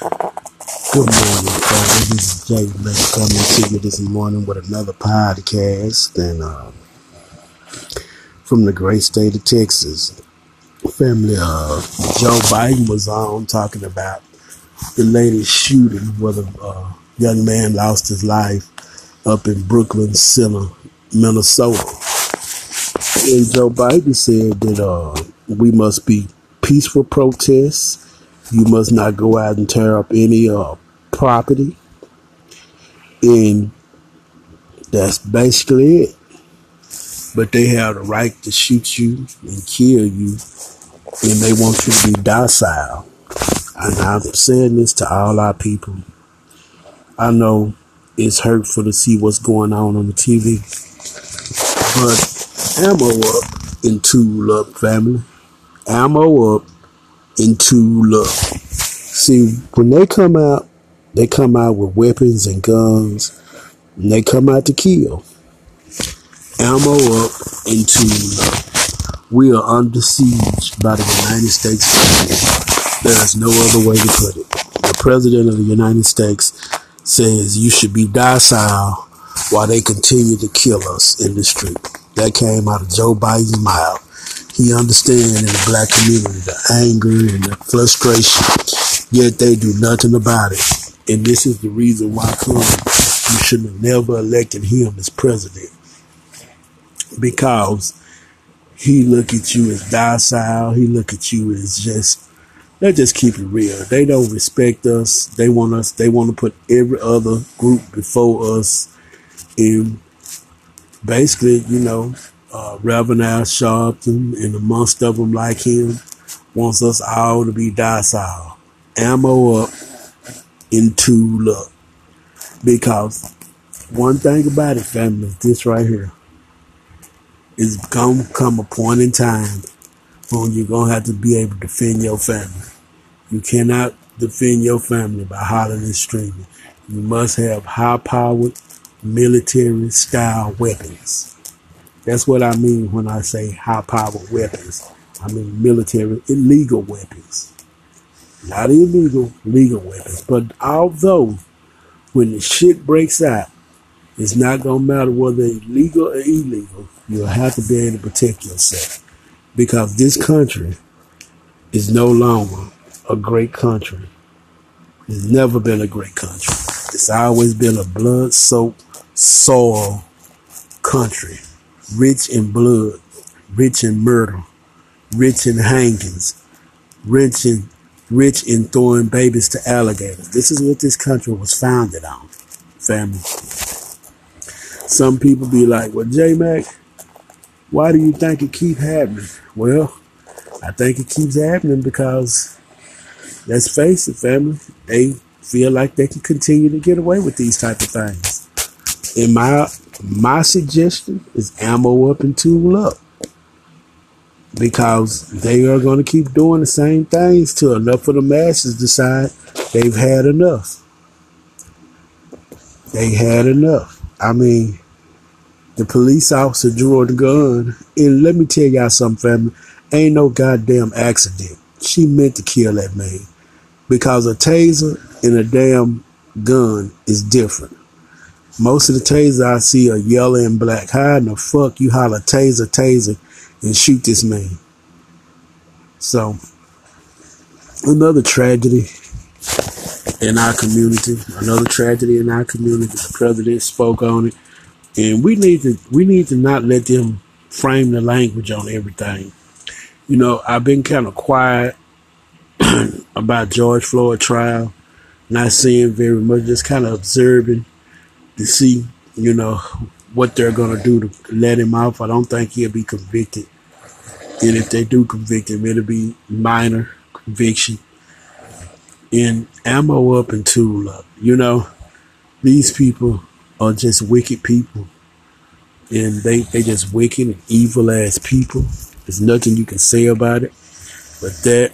Good morning, family. This is Jay Mack coming to you this morning with another podcast and uh, from the great state of Texas. Family, uh, Joe Biden was on talking about the latest shooting where the uh, young man lost his life up in Brooklyn Center, Minnesota. And Joe Biden said that uh, we must be peaceful protests. You must not go out and tear up any uh, property. And that's basically it. But they have the right to shoot you and kill you, and they want you to be docile. And I'm saying this to all our people. I know it's hurtful to see what's going on on the TV, but ammo up and tool up, family. Ammo up and love. See, when they come out they come out with weapons and guns, and they come out to kill. Ammo up into love. we are under siege by the United States government. There's no other way to put it. The President of the United States says you should be docile while they continue to kill us in the street. That came out of Joe Biden's mouth. He understands in the black community the anger and the frustration, yet they do nothing about it. And this is the reason why come you should have never elected him as president. Because he look at you as docile. He look at you as just let's just keep it real. They don't respect us. They want us. They want to put every other group before us. And basically, you know, uh, Reverend Sharpton and amongst of them like him wants us all to be docile. Ammo up into love. Because one thing about it, family, is this right here is gonna come a point in time when you're gonna have to be able to defend your family. You cannot defend your family by hollering and screaming. You must have high powered military style weapons. That's what I mean when I say high powered weapons. I mean military illegal weapons not illegal, legal weapons. But although when the shit breaks out, it's not gonna matter whether it's legal or illegal. You'll have to be able to protect yourself because this country is no longer a great country. It's never been a great country. It's always been a blood-soaked soil country, rich in blood, rich in murder, rich in hangings, rich in rich in throwing babies to alligators. This is what this country was founded on, family. Some people be like, well, J Mac, why do you think it keep happening? Well, I think it keeps happening because, let's face it, family, they feel like they can continue to get away with these type of things. In my my suggestion is ammo up and tool up because they are going to keep doing the same things till enough of the masses decide they've had enough. They had enough. I mean, the police officer drew the gun, and let me tell y'all something, family. Ain't no goddamn accident. She meant to kill that man because a taser and a damn gun is different. Most of the tasers I see are yellow and black. How in the fuck you holler taser, taser, and shoot this man. So, another tragedy in our community, another tragedy in our community. The president spoke on it, and we need to we need to not let them frame the language on everything. You know, I've been kind of quiet about George Floyd trial, not seeing very much, just kind of observing to see, you know, what they're going to do to let him off. I don't think he'll be convicted. And if they do convict him, it'll be minor conviction. And ammo up and tool up. You know, these people are just wicked people. And they, they just wicked and evil ass people. There's nothing you can say about it. But that,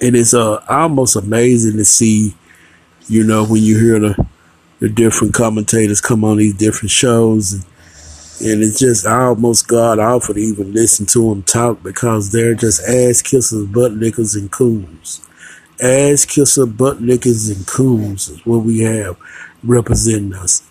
and it is uh, almost amazing to see, you know, when you hear the the different commentators come on these different shows and and it's just I almost got off to even listen to them talk because they're just ass kissers, butt lickers, and coons. Ass kisser, butt lickers, and coons is what we have representing us.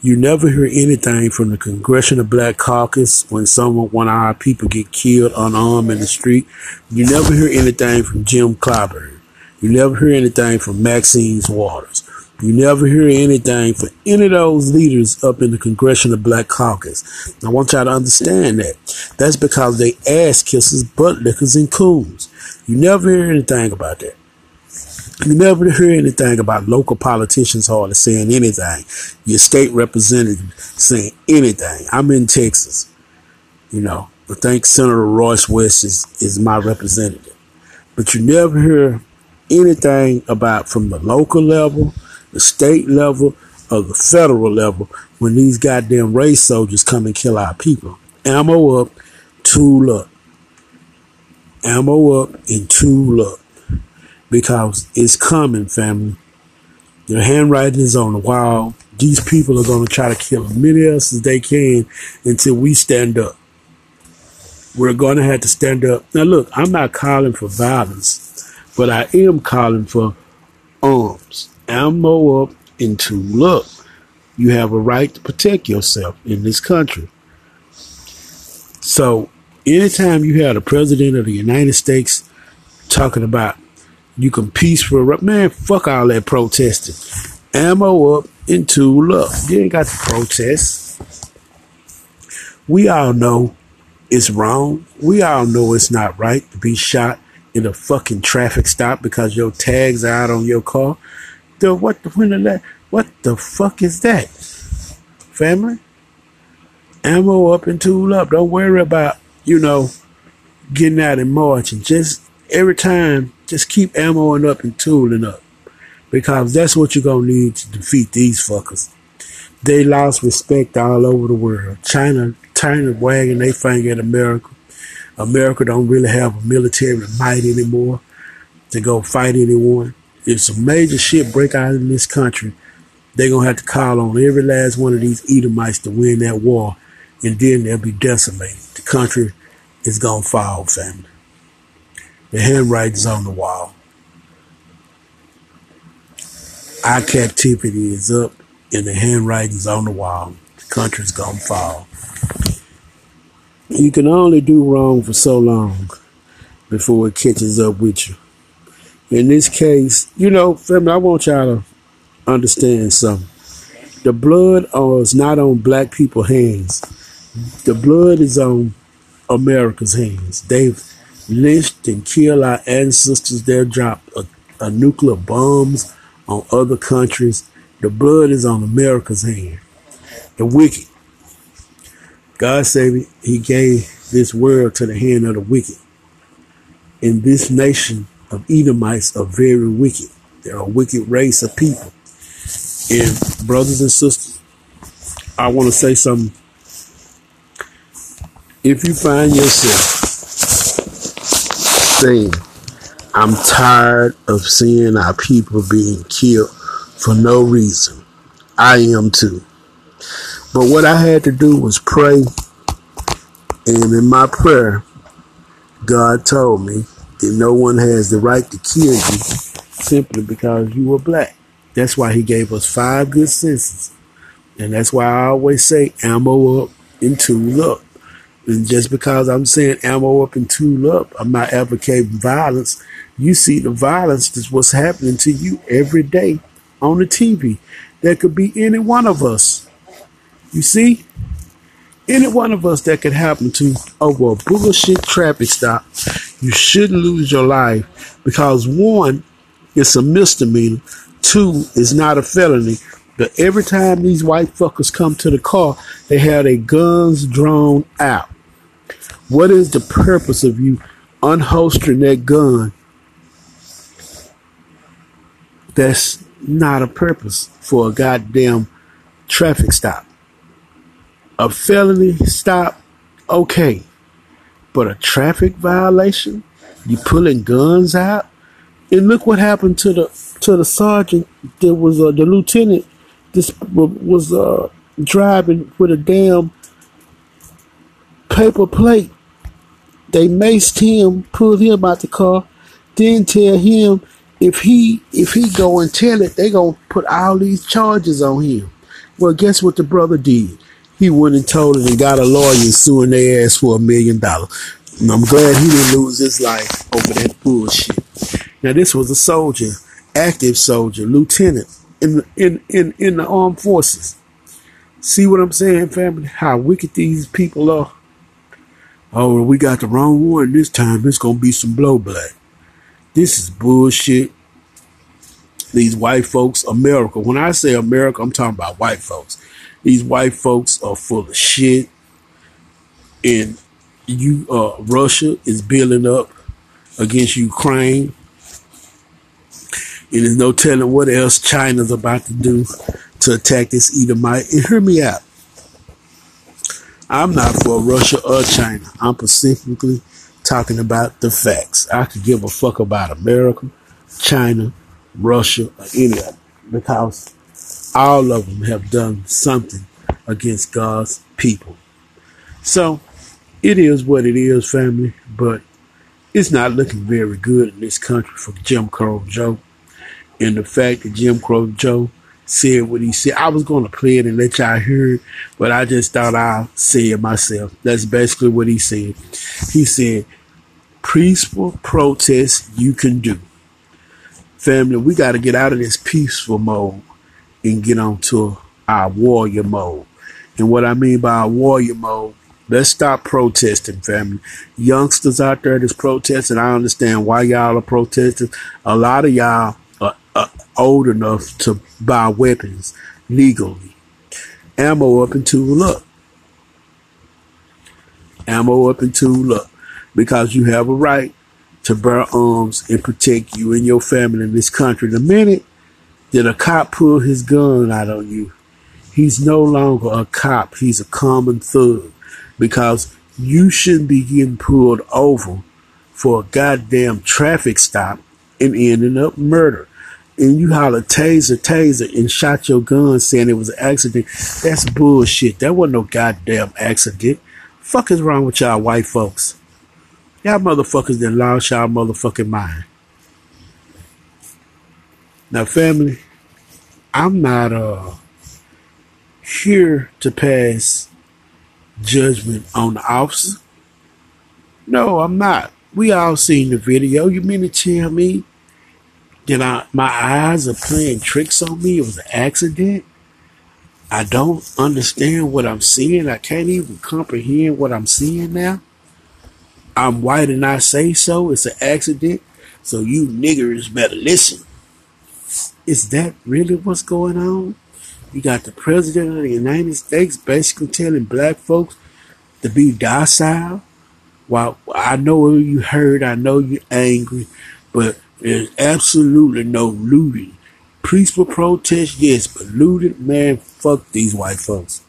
You never hear anything from the Congressional Black Caucus when someone, one of our people get killed unarmed in the street. You never hear anything from Jim Clyburn. You never hear anything from Maxine Waters. You never hear anything from any of those leaders up in the Congressional Black Caucus. I want y'all to understand that. That's because they ass kissers, butt lickers, and coons. You never hear anything about that. You never hear anything about local politicians hardly saying anything. Your state representative saying anything. I'm in Texas, you know. I think Senator Royce West is, is my representative. But you never hear anything about from the local level, the state level, or the federal level when these goddamn race soldiers come and kill our people. Ammo up, tool up. Ammo up and tool up because it's coming, family. The handwriting is on the wall. These people are going to try to kill as many of us as they can until we stand up. We're going to have to stand up. Now, look, I'm not calling for violence, but I am calling for arms, ammo up, tool up. You have a right to protect yourself in this country. So, anytime you have the president of the United States talking about you can peaceful man. Fuck all that protesting. Ammo up tool up. You ain't got to protest. We all know it's wrong. We all know it's not right to be shot in a fucking traffic stop because your tags out on your car. The what the when the what the fuck is that? Family? Ammo up and tool up. Don't worry about, you know, getting out and marching. Just every time just keep ammoing up and tooling up. Because that's what you're to need to defeat these fuckers. They lost respect all over the world. China, China wagging their finger at America. America don't really have a military might anymore to go fight anyone. If some major shit break out in this country, they're to have to call on every last one of these Edomites to win that war, and then they'll be decimated. The country is to fall, family. The handwriting's on the wall. Our captivity is up and the handwriting's on the wall. The country's gonna fall. You can only do wrong for so long before it catches up with you. In this case, you know, family, I want y'all to understand something. The blood is not on black people's hands. The blood is on America's hands. They've lynched and killed our ancestors. They've dropped a, a nuclear bombs on other countries. The blood is on America's hand. The wicked. God said he gave this world to the hand of the wicked. And this nation of Edomites are very wicked. They're a wicked race of people. And brothers and sisters, I want to say something. If you find yourself saying, I'm tired of seeing our people being killed for no reason. I am too. But what I had to do was pray. And in my prayer, God told me no one has the right to kill you simply because you were black. That's why he gave us five good senses. And that's why I always say ammo up and tool up. And just because I'm saying ammo up and tool up, I'm not advocating violence. You see the violence that's what's happening to you every day on the TV. That could be any one of us. You see? Any one of us that could happen to over a bullshit traffic stop. You shouldn't lose your life because one, it's a misdemeanor. Two, it's not a felony. But every time these white fuckers come to the car, they have their guns drawn out. What is the purpose of you unholstering that gun? That's not a purpose for a goddamn traffic stop. A felony stop, okay. But a traffic violation? You pulling guns out? And look what happened to the to the sergeant that was uh, the lieutenant this was uh, driving with a damn paper plate they maced him, pulled him out the car, then tell him if he if he go and tell it, they gonna put all these charges on him. Well, guess what the brother did? He went and told it and got a lawyer suing their ass for a million dollars. And I'm glad he didn't lose his life over that bullshit. Now this was a soldier, active soldier, lieutenant in in in in the armed forces. See what I'm saying, family? How wicked these people are. Oh, we got the wrong one this time. It's gonna be some blowback. This is bullshit. These white folks, America. When I say America, I'm talking about white folks. These white folks are full of shit. And you uh Russia is building up against Ukraine. And there's no telling what else China's about to do to attack this Edomite. And hear me out. I'm not for Russia or China. I'm specifically talking about the facts. I could give a fuck about America, China, Russia, or any of them because all of them have done something against God's people. So it is what it is, family, but it's not looking very good in this country for Jim Crow Joe. And the fact that Jim Crow Joe said what he said. I was going to play it and let y'all hear it, but I just thought I'd say it myself. That's basically what he said. He said, peaceful protest you can do. Family, we got to get out of this peaceful mode and get on to our warrior mode. And what I mean by warrior mode, let's stop protesting, family. Youngsters out there that's protesting, I understand why y'all are protesting. A lot of y'all uh, old enough to buy weapons legally. Ammo up and tool up. Ammo up and tool up. Because you have a right to bear arms and protect you and your family in this country. The minute that a cop pull his gun out on you, he's no longer a cop. He's a common thug. Because you shouldn't be getting pulled over for a goddamn traffic stop and ending up murder and you holler taser, taser, and shot your gun saying it was an accident, that's bullshit. That wasn't no goddamn accident. Fuck is wrong with y'all white folks? Y'all motherfuckers that lost y'all motherfucking mind. Now, family, I'm not uh here to pass judgment on the officer. No, I'm not. We all seen the video. You mean to tell me that I, my eyes are playing tricks on me? It was an accident. I don't understand what I'm seeing. I can't even comprehend what I'm seeing now. I'm white and I say so. It's an accident. So you niggers better listen. Is that really what's going on? You got the president of the United States basically telling black folks to be docile. While I know you heard, I know you're angry, but there's absolutely no looting. Peaceful protest, yes, but looting, man, fuck these white folks.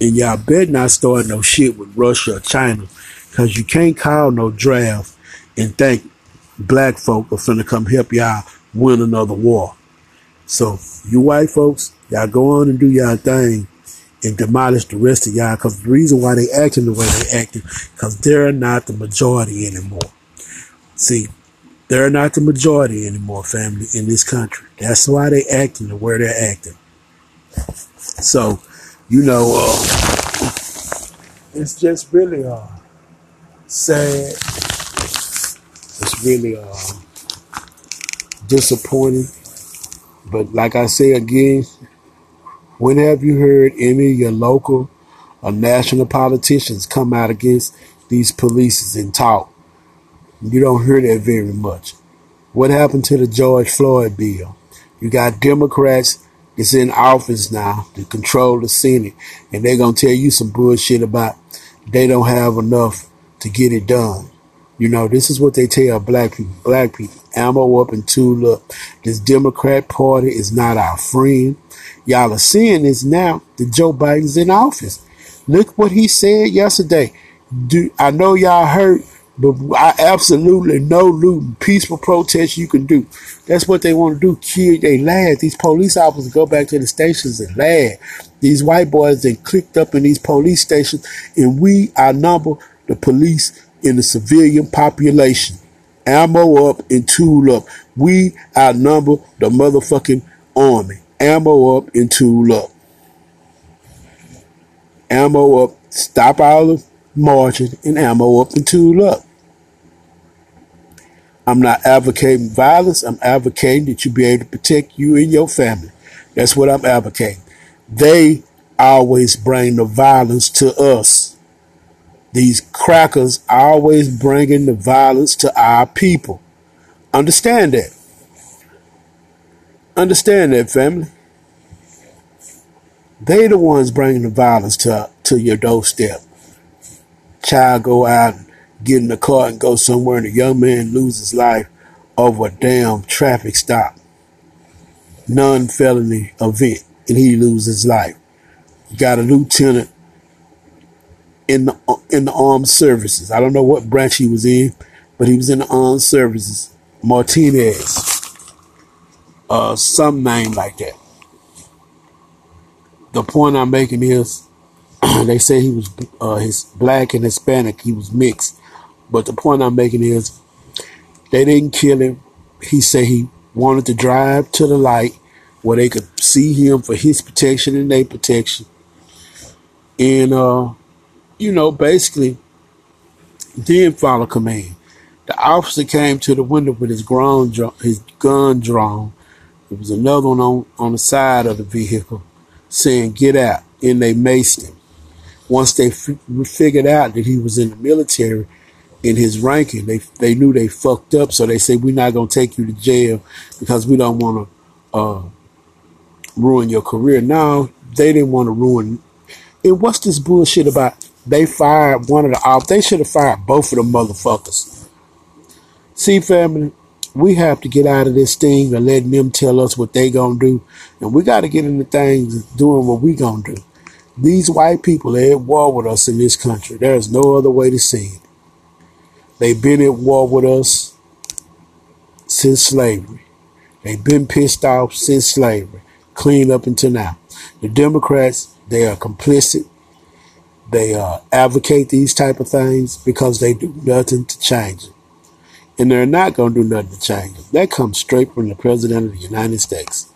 And y'all better not start no shit with Russia or China, cause you can't call no draft and think black folk are finna come help y'all win another war. So you white folks, y'all go on and do y'all thing and demolish the rest of y'all. Cause the reason why they acting the way they acting, cause they're not the majority anymore. See, they're not the majority anymore, family, in this country. That's why they acting the way they're acting. So, you know, uh, it's just really uh, sad. It's really uh, disappointing. But like I say again, when have you heard any of your local or national politicians come out against these polices and talk? You don't hear that very much. What happened to the George Floyd bill? You got Democrats that's in office now to control the Senate, and they're gonna tell you some bullshit about they don't have enough to get it done. You know, this is what they tell black people. Black people, ammo up and tool up. This Democrat Party is not our friend. Y'all are seeing this now that Joe Biden's in office. Look what he said yesterday. Do I know y'all heard but I absolutely no looting, peaceful protest you can do. That's what they want to do. Kill they laugh. These police officers go back to the stations and laugh. These white boys then clicked up in these police stations, and we outnumber the police in the civilian population. Ammo up and tool up. We outnumber the motherfucking army. Ammo up and tool up. Ammo up. Stop all the marching and ammo up and tool up. I'm not advocating violence. I'm advocating that you be able to protect you and your family. That's what I'm advocating. They always bring the violence to us. These crackers always bringing the violence to our people. Understand that. Understand that, family. They the ones bringing the violence to to your doorstep. Child go out and get in the car and go somewhere, and a young man loses his life over a damn traffic stop, non-felony event, and he loses his life. You got a lieutenant in the in the armed services. I don't know what branch he was in, but he was in the armed services. Martinez, uh, some name like that. The point I'm making is, they say he was uh, his black and Hispanic. He was mixed, but the point I'm making is, they didn't kill him. He said he wanted to drive to the light where they could see him for his protection and their protection. And uh, you know, basically didn't follow command. The officer came to the window with his, grown, his gun drawn. There was another one on, on the side of the vehicle saying, Get out. And they maced him. Once they f- figured out that he was in the military in his ranking, they, they knew they fucked up. So they said, We're not going to take you to jail because we don't want to uh, ruin your career. Now, they didn't want to ruin. And what's this bullshit about they fired one of the off. They should have fired both of them motherfuckers. See, family, we have to get out of this thing and letting them tell us what they gonna do, and we got to get into things doing what we gonna do. These white people are at war with us in this country. There is no other way to see it. They've been at war with us since slavery. They've been pissed off since slavery, clean up until now. The Democrats, they are complicit they uh, advocate these type of things because they do nothing to change it. And they're not going to do nothing to change it. That comes straight from the President of the United States,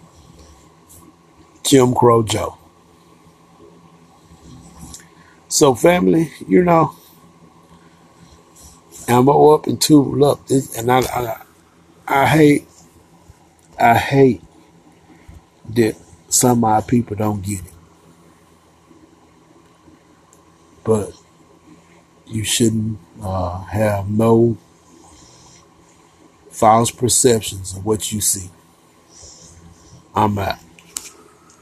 Jim Crow Joe. So, family, you know, i'm up and tool up. And I, I, I hate, I hate that some of our people don't get it. But you shouldn't uh, have no false perceptions of what you see. I'm out.